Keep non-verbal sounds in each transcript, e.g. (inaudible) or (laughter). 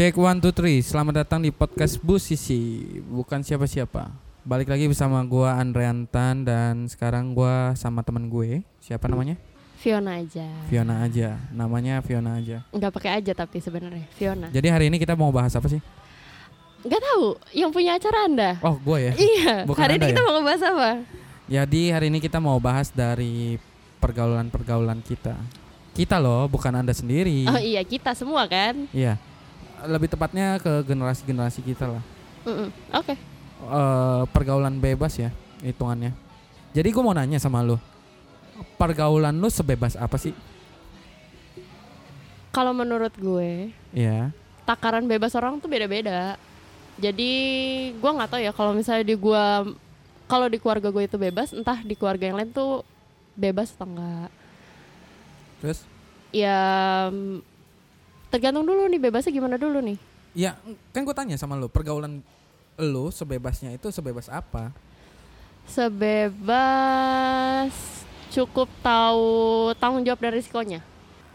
Cek one two three. Selamat datang di podcast Bu Sisi. Bukan siapa-siapa. Balik lagi bersama gua Andreantan dan sekarang gua sama temen gue. Siapa namanya? Fiona aja. Fiona aja. Namanya Fiona aja. Nggak pakai aja tapi sebenarnya Fiona. Jadi hari ini kita mau bahas apa sih? Nggak tahu yang punya acara Anda. Oh, gue ya. Iya. (laughs) Bukan Hari ini kita ya? mau ngebahas apa? Jadi hari ini kita mau bahas dari pergaulan-pergaulan kita. Kita loh, bukan Anda sendiri. Oh iya kita semua kan. Iya. Lebih tepatnya ke generasi-generasi kita lah. Oke. eh pergaulan bebas ya hitungannya. Jadi gue mau nanya sama lu, pergaulan lu sebebas apa sih? Kalau menurut gue Iya. takaran bebas orang tuh beda-beda. Jadi gua nggak tahu ya kalau misalnya di gua kalau di keluarga gue itu bebas, entah di keluarga yang lain tuh bebas atau enggak. Terus? Ya tergantung dulu nih bebasnya gimana dulu nih. Ya kan gue tanya sama lu, pergaulan lu sebebasnya itu sebebas apa? Sebebas cukup tahu tanggung jawab dan risikonya.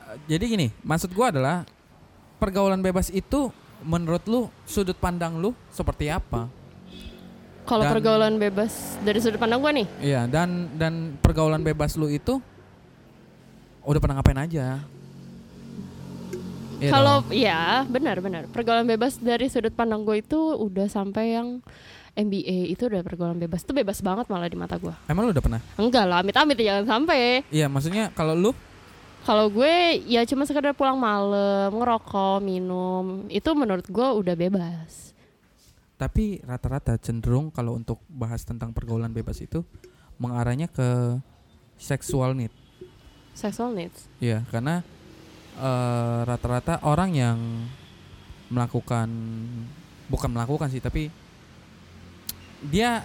Eh, Jadi gini, maksud gua adalah pergaulan bebas itu menurut lu sudut pandang lu seperti apa? Kalau pergaulan bebas dari sudut pandang gue nih, Iya, dan dan pergaulan bebas lu itu udah pernah ngapain aja? Kalau dong. ya benar-benar pergaulan bebas dari sudut pandang gue itu udah sampai yang MBA itu udah pergaulan bebas itu bebas banget malah di mata gue. emang lu udah pernah? Enggak lah, amit-amit jangan sampai. Iya, maksudnya kalau lu Kalau gue ya cuma sekedar pulang malam, ngerokok, minum, itu menurut gue udah bebas. Tapi rata-rata cenderung kalau untuk bahas tentang pergaulan bebas itu mengarahnya ke sexual need. Sexual needs. Iya, karena eh, rata-rata orang yang melakukan bukan melakukan sih, tapi dia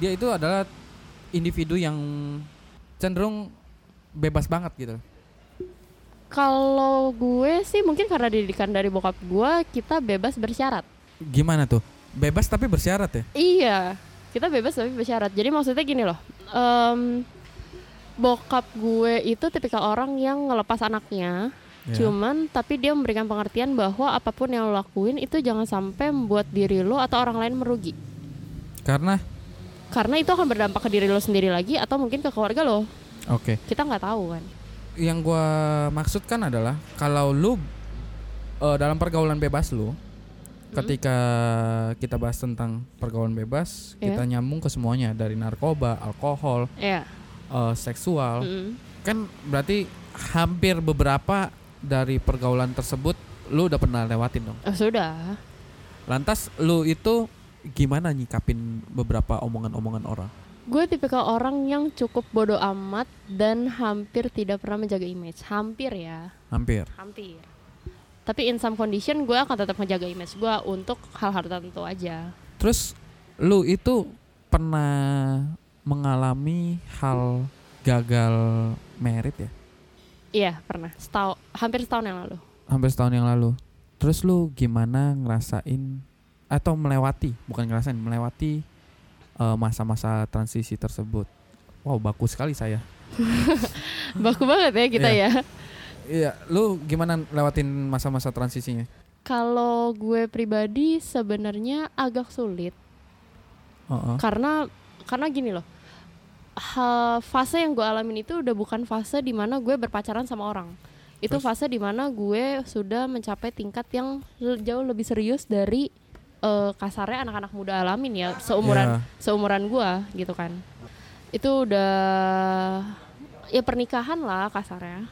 dia itu adalah individu yang cenderung bebas banget gitu. Kalau gue sih mungkin karena didikan dari bokap gue, kita bebas bersyarat. Gimana tuh? Bebas tapi bersyarat ya? Iya, kita bebas tapi bersyarat. Jadi maksudnya gini loh, em, bokap gue itu tipikal orang yang ngelepas anaknya, Ya. cuman tapi dia memberikan pengertian bahwa apa pun yang lo lakuin itu jangan sampai membuat diri lo atau orang lain merugi. Karena Karena itu akan berdampak ke diri lo sendiri lagi atau mungkin ke keluarga lo. oke. Kita nggak tahu kan. yang gua maksudkan adalah kalau lu eh, dalam pergaulan bebas lu ketika kita bahas tentang pergaulan bebas Iya. kita nyambung ke semuanya dari narkoba alkohol Iya. eh, seksual Mm-mm. kan berarti hampir beberapa dari pergaulan tersebut lu udah pernah lewatin dong Oh, sudah. lantas lu itu gimana nyikapin beberapa omongan-omongan orang Gue tipikal orang yang cukup bodoh amat dan hampir tidak pernah menjaga image. Hampir ya. hampir Hampir. Tapi in some condition gue akan tetap menjaga image gue untuk hal-hal tertentu aja. Terus lu itu pernah mengalami hal gagal merit ya? Iya pernah. Setahun, hampir setahun yang lalu. Hampir setahun yang lalu. Terus lu gimana ngerasain atau melewati, bukan ngerasain, melewati eh, masa-masa transisi tersebut? Wow, bagus sekali saya. (laughs) Baku banget ya kita Iya. ya. Iya, lu gimana lewatin masa-masa transisinya? Kalau gue pribadi sebenarnya agak sulit Heeh. karena karena gini loh. Ha- fase yang gue alamin itu udah bukan fase di mana gue berpacaran sama orang. Itu Terus? fase di mana gue sudah mencapai tingkat yang jauh lebih serius dari eh, kasarnya anak-anak muda alamin ya seumuran Ya, seumuran gua gitu kan itu udah ya pernikahan lah kasarnya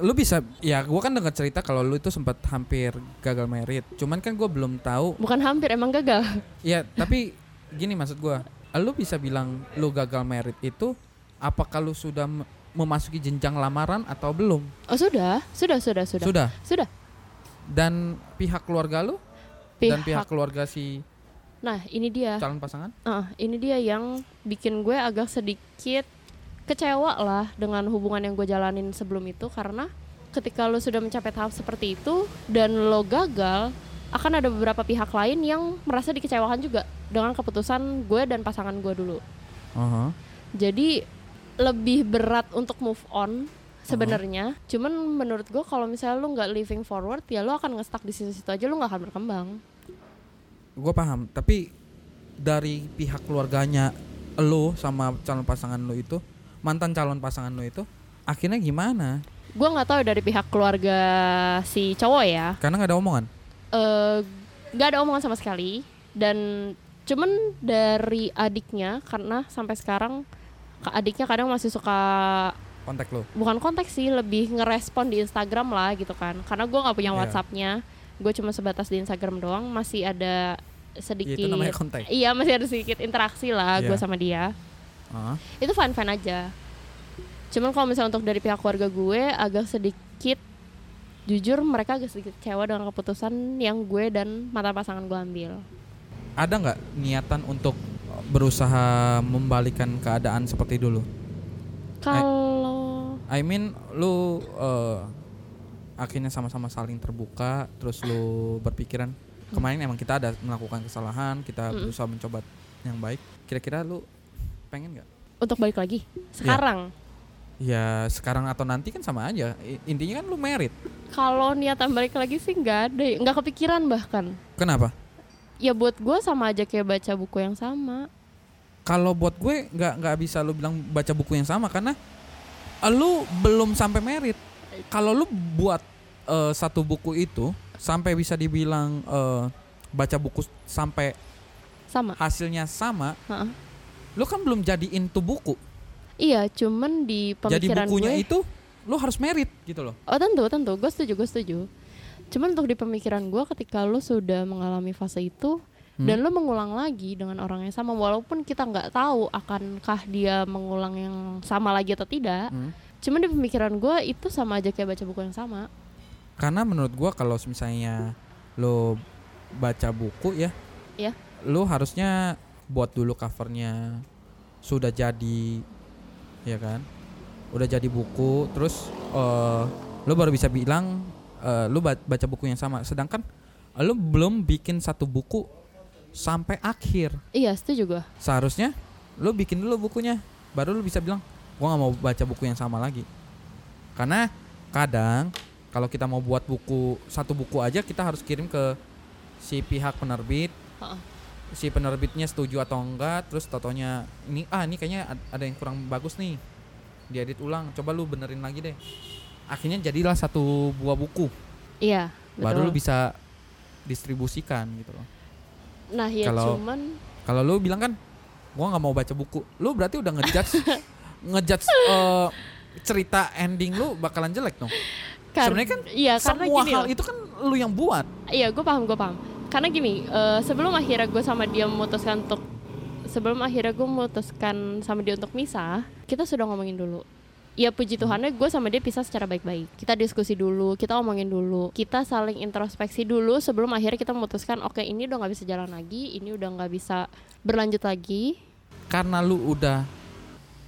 lu bisa ya gua kan dengar cerita kalau lu itu sempat hampir gagal merit. Cuman kan gua belum tahu bukan hampir emang gagal Ya, tapi gini maksud gua, lu bisa bilang lu gagal merit itu apakah lu sudah memasuki jenjang lamaran atau belum? oh sudah. Sudah sudah sudah. Sudah. sudah. Dan pihak keluarga lu? Dan pihak keluarga si nah ini dia. calon pasangan? Ah, ini dia yang bikin gue agak sedikit kecewa lah dengan hubungan yang gue jalanin sebelum itu. Karena ketika lo sudah mencapai tahap seperti itu dan lo gagal akan ada beberapa pihak lain yang merasa dikecewakan juga dengan keputusan gue dan pasangan gue dulu. Aha. Jadi lebih berat untuk move on sebenarnya. Cuman menurut gue kalau misalnya lu nggak living forward ya lu akan ngestak di situ-situ aja lu nggak akan berkembang. Gue paham. Tapi dari pihak keluarganya lo sama calon pasangan lo itu mantan calon pasangan lo itu akhirnya gimana? Gue nggak tahu dari pihak keluarga si cowok ya. Karena nggak ada omongan? Eh, nggak ada omongan sama sekali. Dan cuman dari adiknya karena sampai sekarang adiknya kadang masih suka kontak lo bukan konteks sih lebih ngerespon di Instagram lah gitu kan. Karena gue nggak punya Iya. WhatsAppnya gue cuma sebatas di Instagram doang masih ada Ya, sedikit itu namanya kontak. Iya masih ada sedikit interaksi lah gue Iya. sama dia. Ah, itu fine fine aja. Cuman kalau misalnya untuk dari pihak keluarga gue agak sedikit jujur mereka agak sedikit kecewa dengan keputusan yang gue dan mata pasangan gue ambil ada nggak niatan untuk berusaha membalikan keadaan seperti dulu? Kalau I mean lu eh, akhirnya sama-sama saling terbuka terus lu berpikiran kemarin emang kita ada melakukan kesalahan kita Mm-mm. berusaha mencoba yang baik. Kira-kira lu pengen nggak? Untuk balik lagi? Sekarang? Ya sekarang atau nanti kan sama aja. I- intinya kan lu merit. Kalau niatan balik lagi sih nggak ada nggak kepikiran bahkan. Kenapa ya buat gue sama aja kayak baca buku yang sama. Kalau buat gue nggak nggak bisa lu bilang baca buku yang sama karena lu belum sampai merit. Kalau lu buat eh, satu buku itu sampai bisa dibilang eh, baca buku sampai sama. hasilnya sama Ha-ha. lu kan belum jadiin tuh buku. Iya cuman di jadi pemikiran bukunya gue itu lu harus merit gitu loh. Oh tentu tentu. Gue setuju gue setuju cuman untuk di pemikiran gue ketika lu sudah mengalami fase itu Hmm. dan lu mengulang lagi dengan orang yang sama walaupun kita nggak tahu akankah dia mengulang yang sama lagi atau tidak Hmm. cuman di pemikiran gue itu sama aja kayak baca buku yang sama karena menurut gua kalau misalnya lu baca buku ya Iya. lu harusnya buat dulu covernya sudah jadi ya kan udah jadi buku terus eh lu baru bisa bilang eh, lu ba- baca buku yang sama. Sedangkan lu belum bikin satu buku sampai akhir. Iya setuju gue seharusnya lu bikin dulu bukunya baru lu bisa bilang gua nggak mau baca buku yang sama lagi. Karena kadang kalau kita mau buat buku satu buku aja kita harus kirim ke si pihak penerbit. Ha-ha. si penerbitnya setuju atau enggak terus totonya ini ah ini kayaknya ad- ada yang kurang bagus nih. Diedit ulang coba lu benerin lagi deh akhirnya jadilah satu buah buku iya baru lu betul. bisa distribusikan gitu loh nah ya kalau- cuman kalau lu bilang kan gua nggak mau baca buku lu berarti udah ngejudge (laughs) ngejudge eh, cerita ending lu bakalan jelek dong Kar- sebenarnya kan iya karena gini hal loh. itu kan lu yang buat Iya, gue paham, gue paham. Karena gini, eh, sebelum akhirnya gue sama dia memutuskan untuk sebelum akhirnya gue memutuskan sama dia untuk misah, kita sudah ngomongin dulu. Ya puji Tuhannya gue sama dia pisah secara baik-baik. Kita diskusi dulu, kita omongin dulu, kita saling introspeksi dulu sebelum akhirnya kita memutuskan, oke ini udah nggak bisa jalan lagi, ini udah nggak bisa berlanjut lagi. karena lu udah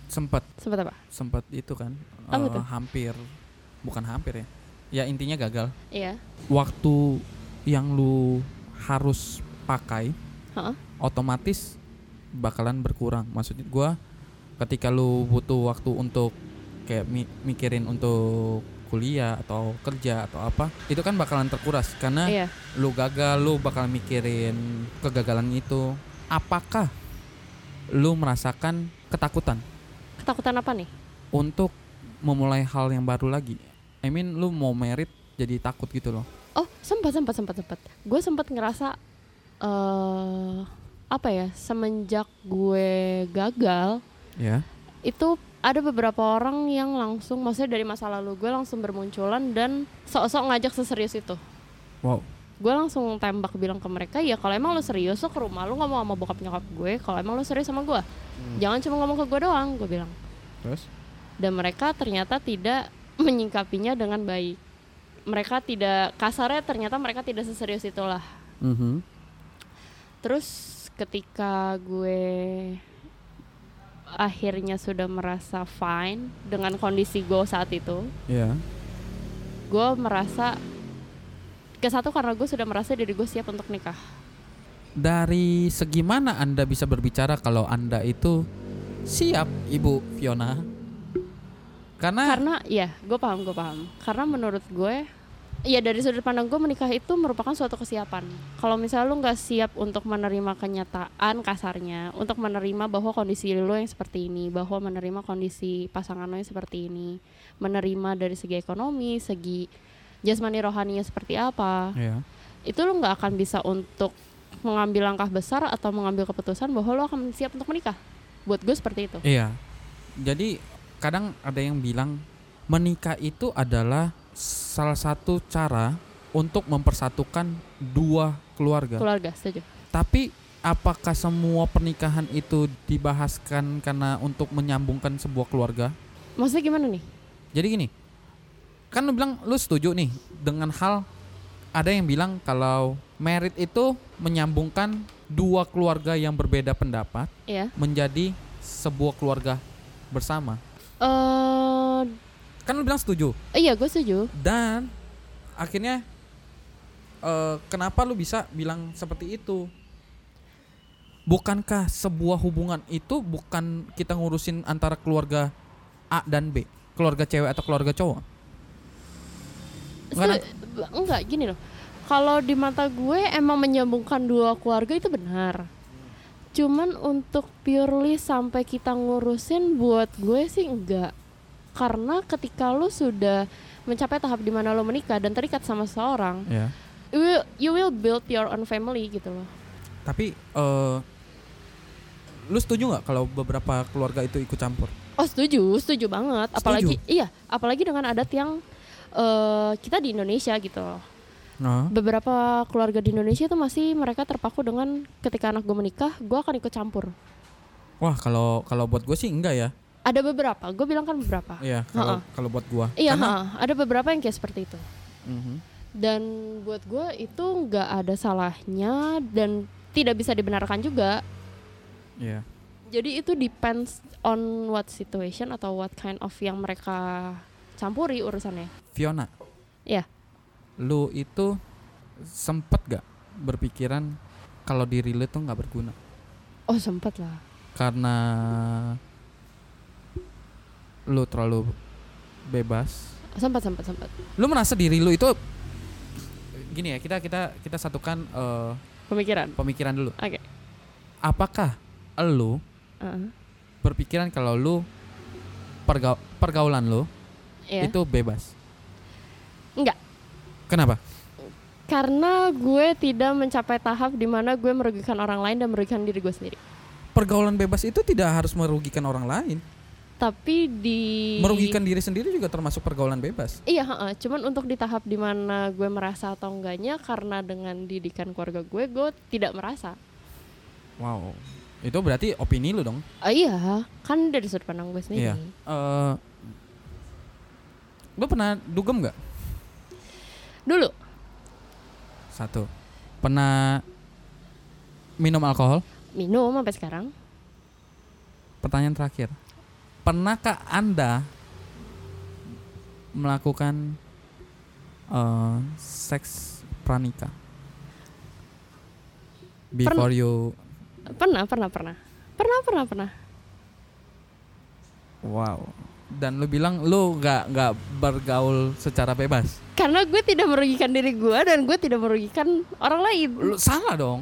sempet Sempat apa? sempet itu kan eh, tuh? hampir bukan hampir ya ya intinya gagal Iya. waktu yang lu harus pakai Heeh. otomatis bakalan berkurang maksud gua ketika lu butuh waktu untuk kayak mi- mikirin untuk kuliah atau kerja atau apa itu kan bakalan terkuras karena Iya. lu gagal lu bakal mikirin kegagalan itu apakah lu merasakan ketakutan Ketakutan apa nih? untuk memulai hal yang baru lagi I mean lu mau merit jadi takut gitu loh Oh, sempat sempat sempat sempat. Gue sempat ngerasa eh apa ya, semenjak gue gagal ya itu ada beberapa orang yang langsung maksudnya dari masa lalu gue langsung bermunculan dan sok-sok ngajak seserius itu. wow Gue langsung tembak bilang ke mereka, ya kalau emang lu serius lo ke rumah lu ngomong sama bokap nyokap gue, kalau emang lu serius sama gue, jangan cuma ngomong ke gue doang, gue bilang. terus Dan mereka ternyata tidak (laughs) menyingkapinya dengan baik. Mereka tidak kasarnya ternyata mereka tidak seserius itulah. Terus ketika gue akhirnya sudah merasa fine dengan kondisi gue saat itu, ya gue merasa ke satu karena gue sudah merasa diri gue siap untuk nikah. dari segi mana anda bisa berbicara kalau anda itu siap ibu Fiona? Karena, karena ya gue paham gue paham. Karena menurut gue ya dari sudut pandang gue menikah itu merupakan suatu kesiapan kalau misalnya lu nggak siap untuk menerima kenyataan kasarnya untuk menerima bahwa kondisi lu yang seperti ini bahwa menerima kondisi pasangan lo yang seperti ini menerima dari segi ekonomi segi jasmani rohaninya seperti apa ya. itu lu nggak akan bisa untuk mengambil langkah besar atau mengambil keputusan bahwa lo akan siap untuk menikah buat gue seperti itu Iya. Jadi kadang ada yang bilang menikah itu adalah salah satu cara untuk mempersatukan dua keluarga. keluarga setuju Tapi apakah semua pernikahan itu dibahaskan karena untuk menyambungkan sebuah keluarga? maksudnya gimana nih Jadi gini, kan lu bilang lu setuju nih dengan hal ada yang bilang kalau merit itu menyambungkan dua keluarga yang berbeda pendapat ya menjadi sebuah keluarga bersama. eh Kan lu bilang setuju. iya gue setuju Dan akhirnya eh, kenapa lu bisa bilang seperti itu? Bukankah sebuah hubungan itu bukan kita ngurusin antara keluarga A dan B, keluarga cewek atau keluarga cowok? Enggak, enggak gini loh kalau di mata gue emang menyambungkan dua keluarga itu benar cuman untuk purely sampai kita ngurusin buat gue sih enggak karena ketika lu sudah mencapai tahap di mana lo menikah dan terikat sama seseorang Ya. you will, you will build your own family gitu loh Tapi eh lu setuju nggak kalau beberapa keluarga itu ikut campur? oh setuju setuju banget apalagi iya apalagi dengan adat yang eh, kita di Indonesia gitu loh Nah, beberapa keluarga di Indonesia itu masih mereka terpaku dengan ketika anak gue menikah gue akan ikut campur wah kalau kalau buat gue sih enggak ya. Ada beberapa gue bilang kan beberapa Iya, kalau kalau buat gua. iya Karena ada beberapa yang kayak seperti itu Mhm. dan buat gue itu nggak ada salahnya dan tidak bisa dibenarkan juga Iya. jadi itu depends on what situation atau what kind of yang mereka campuri urusannya Fiona. Iya. Lu itu sempet gak berpikiran kalau diri lu tuh nggak berguna oh sempet lah karena lu terlalu bebas. sempat sempat sempat Lu merasa diri lu itu gini ya, kita kita kita satukan eh, pemikiran pemikiran dulu. oke Apakah lu Heeh. berpikiran kalau lu pergau- pergaulan lu Iya. itu bebas? Enggak. Kenapa? karena gue tidak mencapai tahap di mana gue merugikan orang lain dan merugikan diri gue sendiri Pergaulan bebas itu tidak harus merugikan orang lain. Tapi di Merugikan diri sendiri juga termasuk pergaulan bebas. iya heeh. cuman untuk di tahap di mana gue merasa atau enggaknya karena dengan didikan keluarga gue gue tidak merasa Wow. Itu berarti opini lu dong. Ah, iya kan dari sudut pandang gue sendiri Iya. Eh lu pernah dugem nggak? dulu Satu. Pernah minum alkohol? minum sampai sekarang Pertanyaan terakhir. Pernahkah Anda melakukan eh, seks pranika? Before you pernah pernah pernah pernah pernah pernah wow. Dan lu bilang lu nggak nggak bergaul secara bebas. karena gue tidak merugikan diri gue dan gue tidak merugikan orang lain Lu salah dong.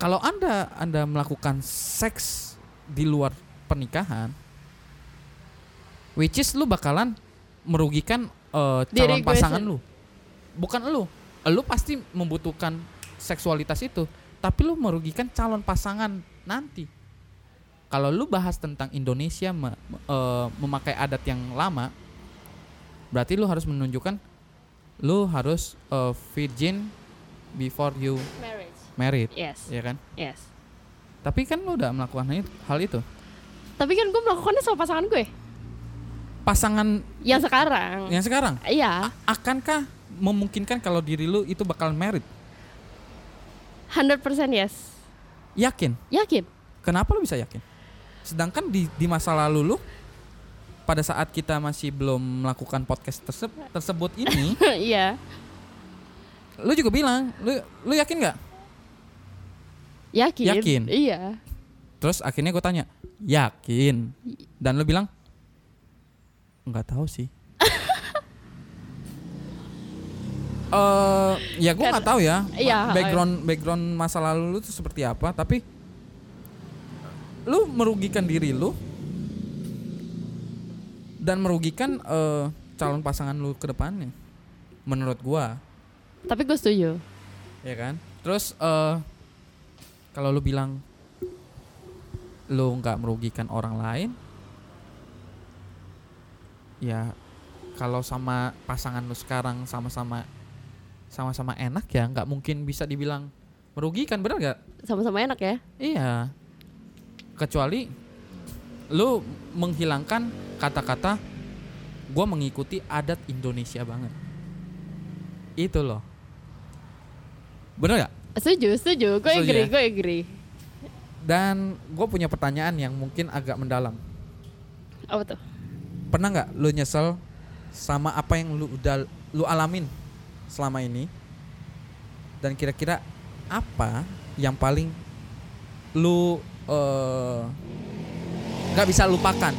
Kalau Anda Anda melakukan seks di luar pernikahan which is lu bakalan merugikan eh, calon Diri pasangan lu. Bukan lu. Lu pasti membutuhkan seksualitas itu, tapi lu merugikan calon pasangan nanti. Kalau lu bahas tentang Indonesia me- me- eh, memakai adat yang lama, berarti lu harus menunjukkan lu harus eh, virgin before you marriage married, yes ya kan? yes Tapi kan lu udah melakukan hal itu- hal itu. tapi kan gue melakukannya sama pasangan gue Pasangan yang sekarang yang sekarang iya akankah memungkinkan kalau diri lu itu bakal married? 100% yes Yakin? yakin Kenapa lu bisa yakin? Sedangkan di di masa lalu lu pada saat kita masih belum melakukan podcast tersebut tersebut ini, (laughs) iya lu juga bilang, lu lu yakin nggak? yakin Yakin? iya Terus akhirnya gue tanya, yakin? Dan lu bilang, nggak tahu sih. (laughs) Eh, ya gue nggak tahu ya. Iya, Background background masa lalu lu tuh seperti apa, tapi lu merugikan diri lu dan merugikan eh, calon pasangan lu ke depannya. Menurut gua, Tapi gue setuju. ya kan? Terus eh kalau lu bilang lu nggak merugikan orang lain, ya kalau sama pasangan lu sekarang sama-sama sama-sama enak ya nggak mungkin bisa dibilang merugikan bener gak? Sama-sama enak ya. Iya. Kecuali lu menghilangkan kata-kata gua mengikuti adat Indonesia banget. Itu loh. Bener gak? Setuju, setuju. Gue agree, ya? gue agree. Dan gue punya pertanyaan yang mungkin agak mendalam. Apa tuh? Pernah nggak lu nyesel sama apa yang lu udah lu alamin selama ini? Dan kira-kira apa yang paling lu eh, nggak bisa lupakan?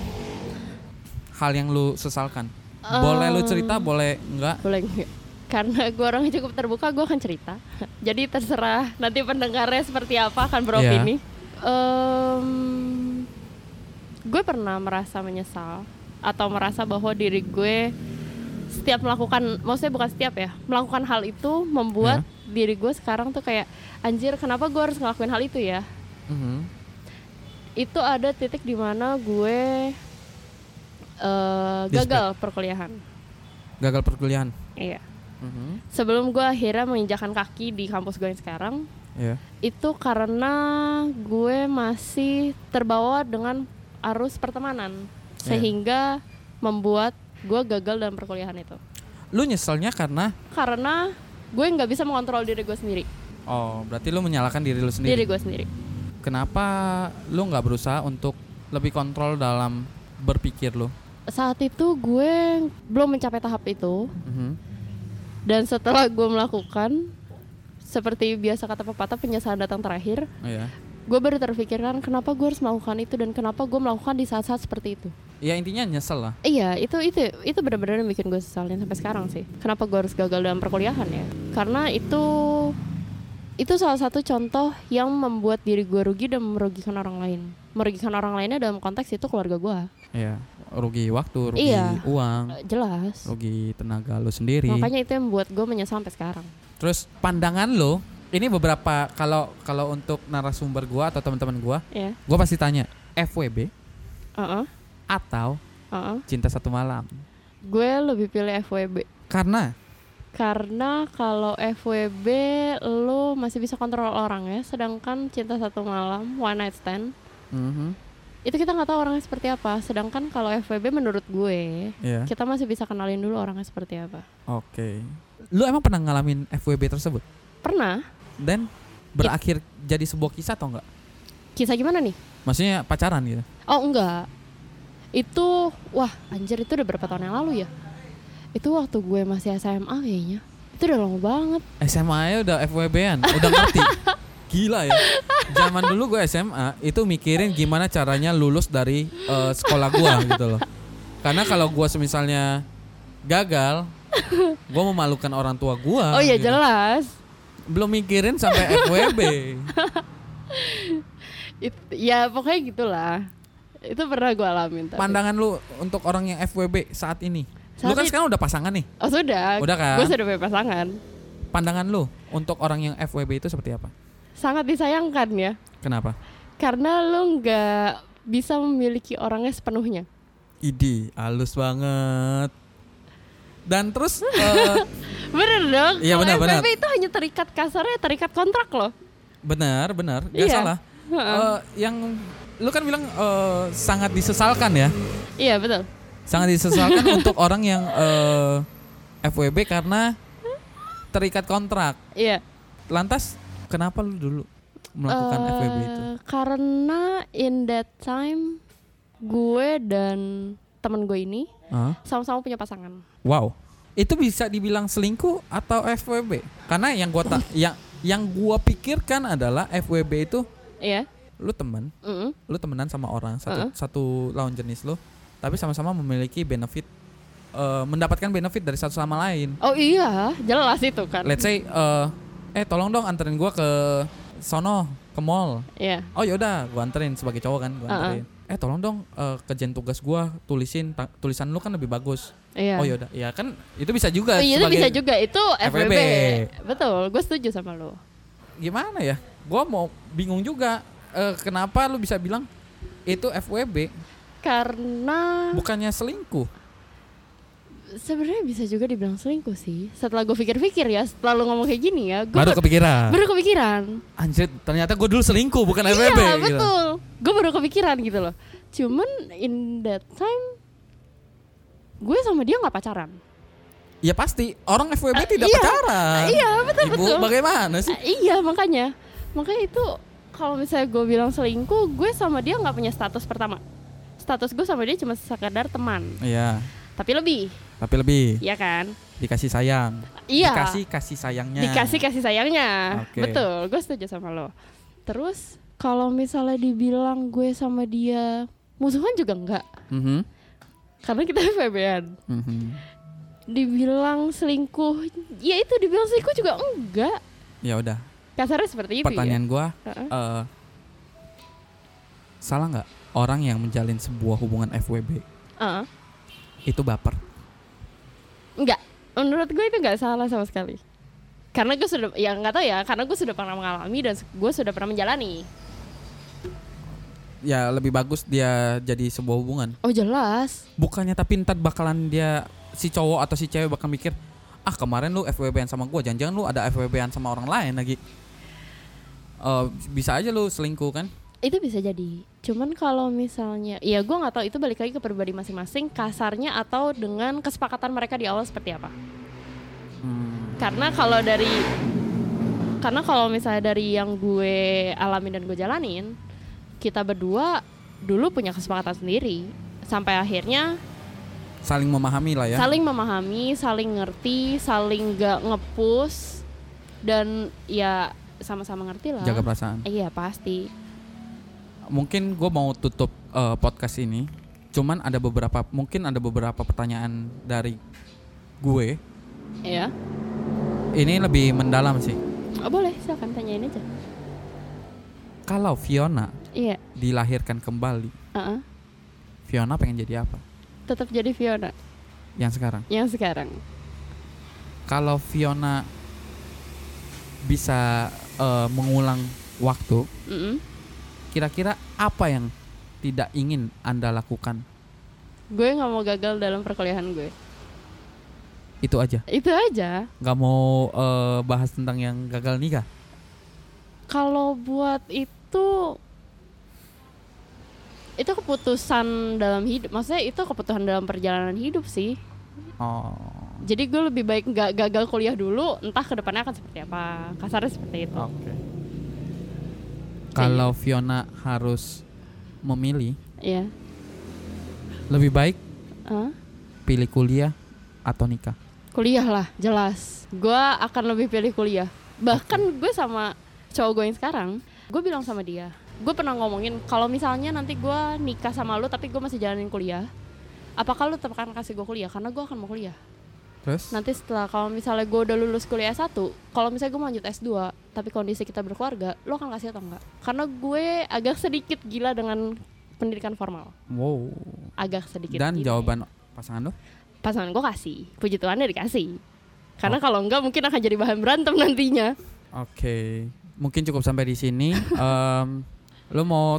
Hal yang lu sesalkan. Boleh lu cerita, boleh enggak? Boleh nggak? Karena gue orangnya cukup terbuka, gue akan cerita. (laughs) Jadi terserah nanti pendengarnya seperti apa akan beropini. Em, gue pernah merasa menyesal atau merasa bahwa diri gue setiap melakukan, maksudnya bukan setiap ya, melakukan hal itu membuat diri gue sekarang tuh kayak anjir kenapa gue harus ngelakuin hal itu ya? Mhm. Itu ada titik di mana gue spek- gagal perkuliahan. Gagal perkuliahan. Iya. Mhm. Sebelum gue akhirnya menginjakan kaki di kampus gue yang sekarang, Iya. itu karena gue masih terbawa dengan arus pertemanan, Iya. sehingga membuat gue gagal dalam perkuliahan itu. Lu nyeselnya karena Karena gue nggak bisa mengontrol diri gue sendiri, oh, berarti lu menyalahkan diri lu sendiri. diri gue sendiri. Kenapa lu nggak berusaha untuk lebih kontrol dalam berpikir lu? Saat itu gue belum mencapai tahap itu, Mhm. dan setelah gue melakukan seperti biasa kata pepatah penyesalan datang terakhir, Iya. gue baru terpikirkan kenapa gue harus melakukan itu dan kenapa gue melakukan di saat-saat seperti itu. Ya intinya nyesel lah. Iya, itu itu itu benar-benar yang bikin gue sesalin sampai sekarang sih. Kenapa gue harus gagal dalam perkuliahan ya? Karena itu itu salah satu contoh yang membuat diri gue rugi dan merugikan orang lain. Merugikan orang lainnya dalam konteks itu keluarga gue. Iya. Rugi waktu, rugi Iya. uang, Eh, Jelas. rugi tenaga lu sendiri. Makanya itu yang membuat gue menyesal sampai sekarang. Terus pandangan lu, ini beberapa kalau kalau untuk narasumber gua atau teman-teman gua, Ya. gua pasti tanya FWB Heeh. Atau heeh. cinta satu malam. Gue lebih pilih FWB. Karena Karena kalau FWB lo masih bisa kontrol orang ya, sedangkan cinta satu malam, one night stand, Mhm. itu kita nggak tahu orangnya seperti apa. Sedangkan kalau FWB menurut gue, Iya. kita masih bisa kenalin dulu orangnya seperti apa. Oke. Lu emang pernah ngalamin FWB tersebut? Pernah? Dan berakhir jadi sebuah kisah atau enggak? Kisah gimana nih? Maksudnya pacaran gitu. Oh enggak. Itu, wah anjir itu udah berapa tahun yang lalu ya? Itu waktu gue masih SMA kayaknya. Itu udah lama banget. SMA ya udah FWB-an, udah ngerti. (laughs) Gila ya. Zaman dulu gue SMA itu mikirin gimana caranya lulus dari eh, sekolah gua gitu loh. Karena kalau gua semisalnya gagal, gua memalukan orang tua gua. oh iya gitu. jelas. Belum mikirin sampai FWB. (laughs) It- ya pokoknya gitulah. Itu pernah gue alamin. Tapi. Pandangan lu untuk orang yang FWB saat ini. lu Saat kan ini- sekarang udah pasangan nih. Oh sudah. Udah kan? Gue sudah punya pasangan. Pandangan lu untuk orang yang FWB itu seperti apa? Sangat disayangkan ya. Kenapa? Karena lu nggak bisa memiliki orangnya sepenuhnya. Idi, halus banget. Dan terus (laughs) eh, Bener dong. Iya, benar, benar. Itu hanya terikat kasarnya terikat kontrak loh. benar, benar, gak Iya. salah. Eh, yang lu kan bilang eh, sangat disesalkan ya, Iya betul. sangat disesalkan (laughs) untuk orang yang eh, FWB karena terikat kontrak. Iya. Lantas kenapa lu dulu melakukan Eh, FWB itu? Karena in that time gue dan temen gue ini Hah? sama-sama punya pasangan. Wow, itu bisa dibilang selingkuh atau FWB? Karena yang gua tak, (laughs) yang yang gua pikirkan adalah FWB itu Iya. lu teman, Mm-mm. lu temenan sama orang satu Heeh. satu lawan jenis lu, tapi sama-sama memiliki benefit eh, mendapatkan benefit dari satu sama lain. Oh iya, jelas itu kan. Let's say eh eh tolong dong anterin gua ke sono ke mall. Iya. Oh yaudah, gua anterin sebagai cowok kan, gua anterin. Eh tolong dong eh, kerjaan tugas gua tulisin tulisan lu kan lebih bagus. Iya. Oh yaudah, ya kan itu bisa juga Oh, iya, itu bisa juga itu FWB. FWB. Betul, gue setuju sama lo. gimana ya? Gua mau bingung juga eh, kenapa lu bisa bilang itu FWB Karena bukannya selingkuh. sebenarnya bisa juga dibilang selingkuh sih. Setelah gue pikir-pikir ya, setelah lu ngomong kayak gini ya, gue Baru kepikiran. baru kepikiran. Anjir, ternyata gue dulu selingkuh bukan FWB iya, gitu. betul. Gue baru kepikiran gitu loh. Cuman in that time gue sama dia nggak pacaran. Ya pasti orang FWB Ah, tidak iya. pacaran. Iya, betul Ibu, betul. bagaimana sih? Ah, iya, makanya. Makanya itu kalau misalnya gue bilang selingkuh, gue sama dia nggak punya status pertama. Status gue sama dia cuma sekadar teman, Iya, tapi lebih, tapi lebih ya kan? dikasih sayang. Iya. Dikasih kasih sayangnya. Dikasih kasih sayangnya. Oke. Betul, gue setuju sama lo. Terus kalau misalnya dibilang gue sama dia musuhan juga enggak, Mhm, karena kita (laughs) FWB-an. mhm. Dibilang selingkuh, ya itu dibilang selingkuh juga enggak. Ya udah. Kasarnya seperti itu Pertanyaan gua ya. Heeh. eh, salah nggak orang yang menjalin sebuah hubungan FWB Heeh. itu baper? Enggak, menurut gue itu enggak salah sama sekali. Karena gue sudah, ya nggak tahu ya, karena gue sudah pernah mengalami dan gue sudah pernah menjalani. Ya lebih bagus dia jadi sebuah hubungan. Oh jelas, Bukannya tapi ntar bakalan dia si cowok atau si cewek bakal mikir ah kemarin lu FWB-an sama gua, jangan-jangan lu ada FWB-an sama orang lain lagi. Eh, bisa aja lu selingkuh kan? itu bisa jadi. Cuman kalau misalnya, ya gue nggak tahu itu balik lagi ke pribadi masing-masing, kasarnya atau dengan kesepakatan mereka di awal seperti apa. Hmm, Karena kalau dari, karena kalau misalnya dari yang gue alamin dan gue jalanin, kita berdua dulu punya kesepakatan sendiri, sampai akhirnya saling memahami lah ya. saling memahami, saling ngerti, saling gak ngepus dan ya sama-sama ngerti lah. Jaga perasaan. Iya pasti. Mungkin gue mau tutup eh, podcast ini. Cuman ada beberapa, mungkin ada beberapa pertanyaan dari gue. Iya. Ini lebih mendalam sih. Oh, boleh, silakan tanyain aja. Kalau Fiona Iya. dilahirkan kembali, Heeh. Fiona pengen jadi apa? Tetap jadi Fiona Yang sekarang. yang sekarang. Kalau Fiona bisa eh, mengulang waktu, Mm-mm. kira-kira apa yang tidak ingin anda lakukan? Gue nggak mau gagal dalam perkuliahan gue. Itu aja. Itu aja. Nggak mau eh, bahas tentang yang gagal nikah. Kalau buat itu itu keputusan dalam hidup. Maksudnya itu keputusan dalam perjalanan hidup sih. Oh. Jadi gue lebih baik nggak gagal kuliah dulu, entah ke depannya akan seperti apa. Kasarnya seperti itu. Oke. Kalau Fiona harus memilih, Iya. lebih baik Hah? pilih kuliah atau nikah. Kuliah lah, jelas. Gue akan lebih pilih kuliah. Bahkan gue sama cowok gue yang sekarang, gue bilang sama dia, gue pernah ngomongin kalau misalnya nanti gue nikah sama lu tapi gue masih jalanin kuliah, apakah lu tetap akan kasih gue kuliah? Karena gue akan mau kuliah. Terus? Nanti setelah kalau misalnya gue udah lulus kuliah S1, kalau misalnya gue lanjut S2, tapi kondisi kita berkeluarga, lo akan kasih atau enggak? Karena gue agak sedikit gila dengan pendidikan formal. Wow. Agak sedikit Dan gila. jawaban pasangan lo? pasangan gue kasih puji Tuhan dikasih karena kalau enggak mungkin akan jadi bahan berantem nantinya Oke. Mungkin cukup sampai di sini. (laughs) Em, lo mau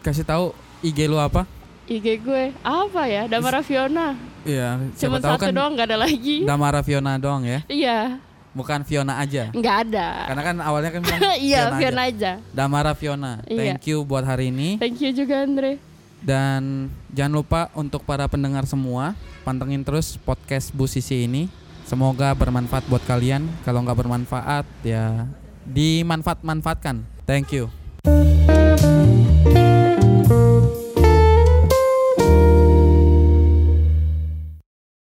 kasih tahu IG lu apa? IG gue apa ya Damara Fiona Iya, cuma satu kan doang nggak ada lagi Damara Fiona doang ya. iya Bukan Fiona aja. nggak ada Karena kan awalnya kan bilang (laughs) iya Fiona Fiona aja. aja Damara Fiona. Iya. Thank you buat hari ini. thank you juga Andre Dan jangan lupa untuk para pendengar semua pantengin terus podcast Bu Sisi ini. Semoga bermanfaat buat kalian. Kalau nggak bermanfaat ya dimanfaat-manfaatkan. Thank you.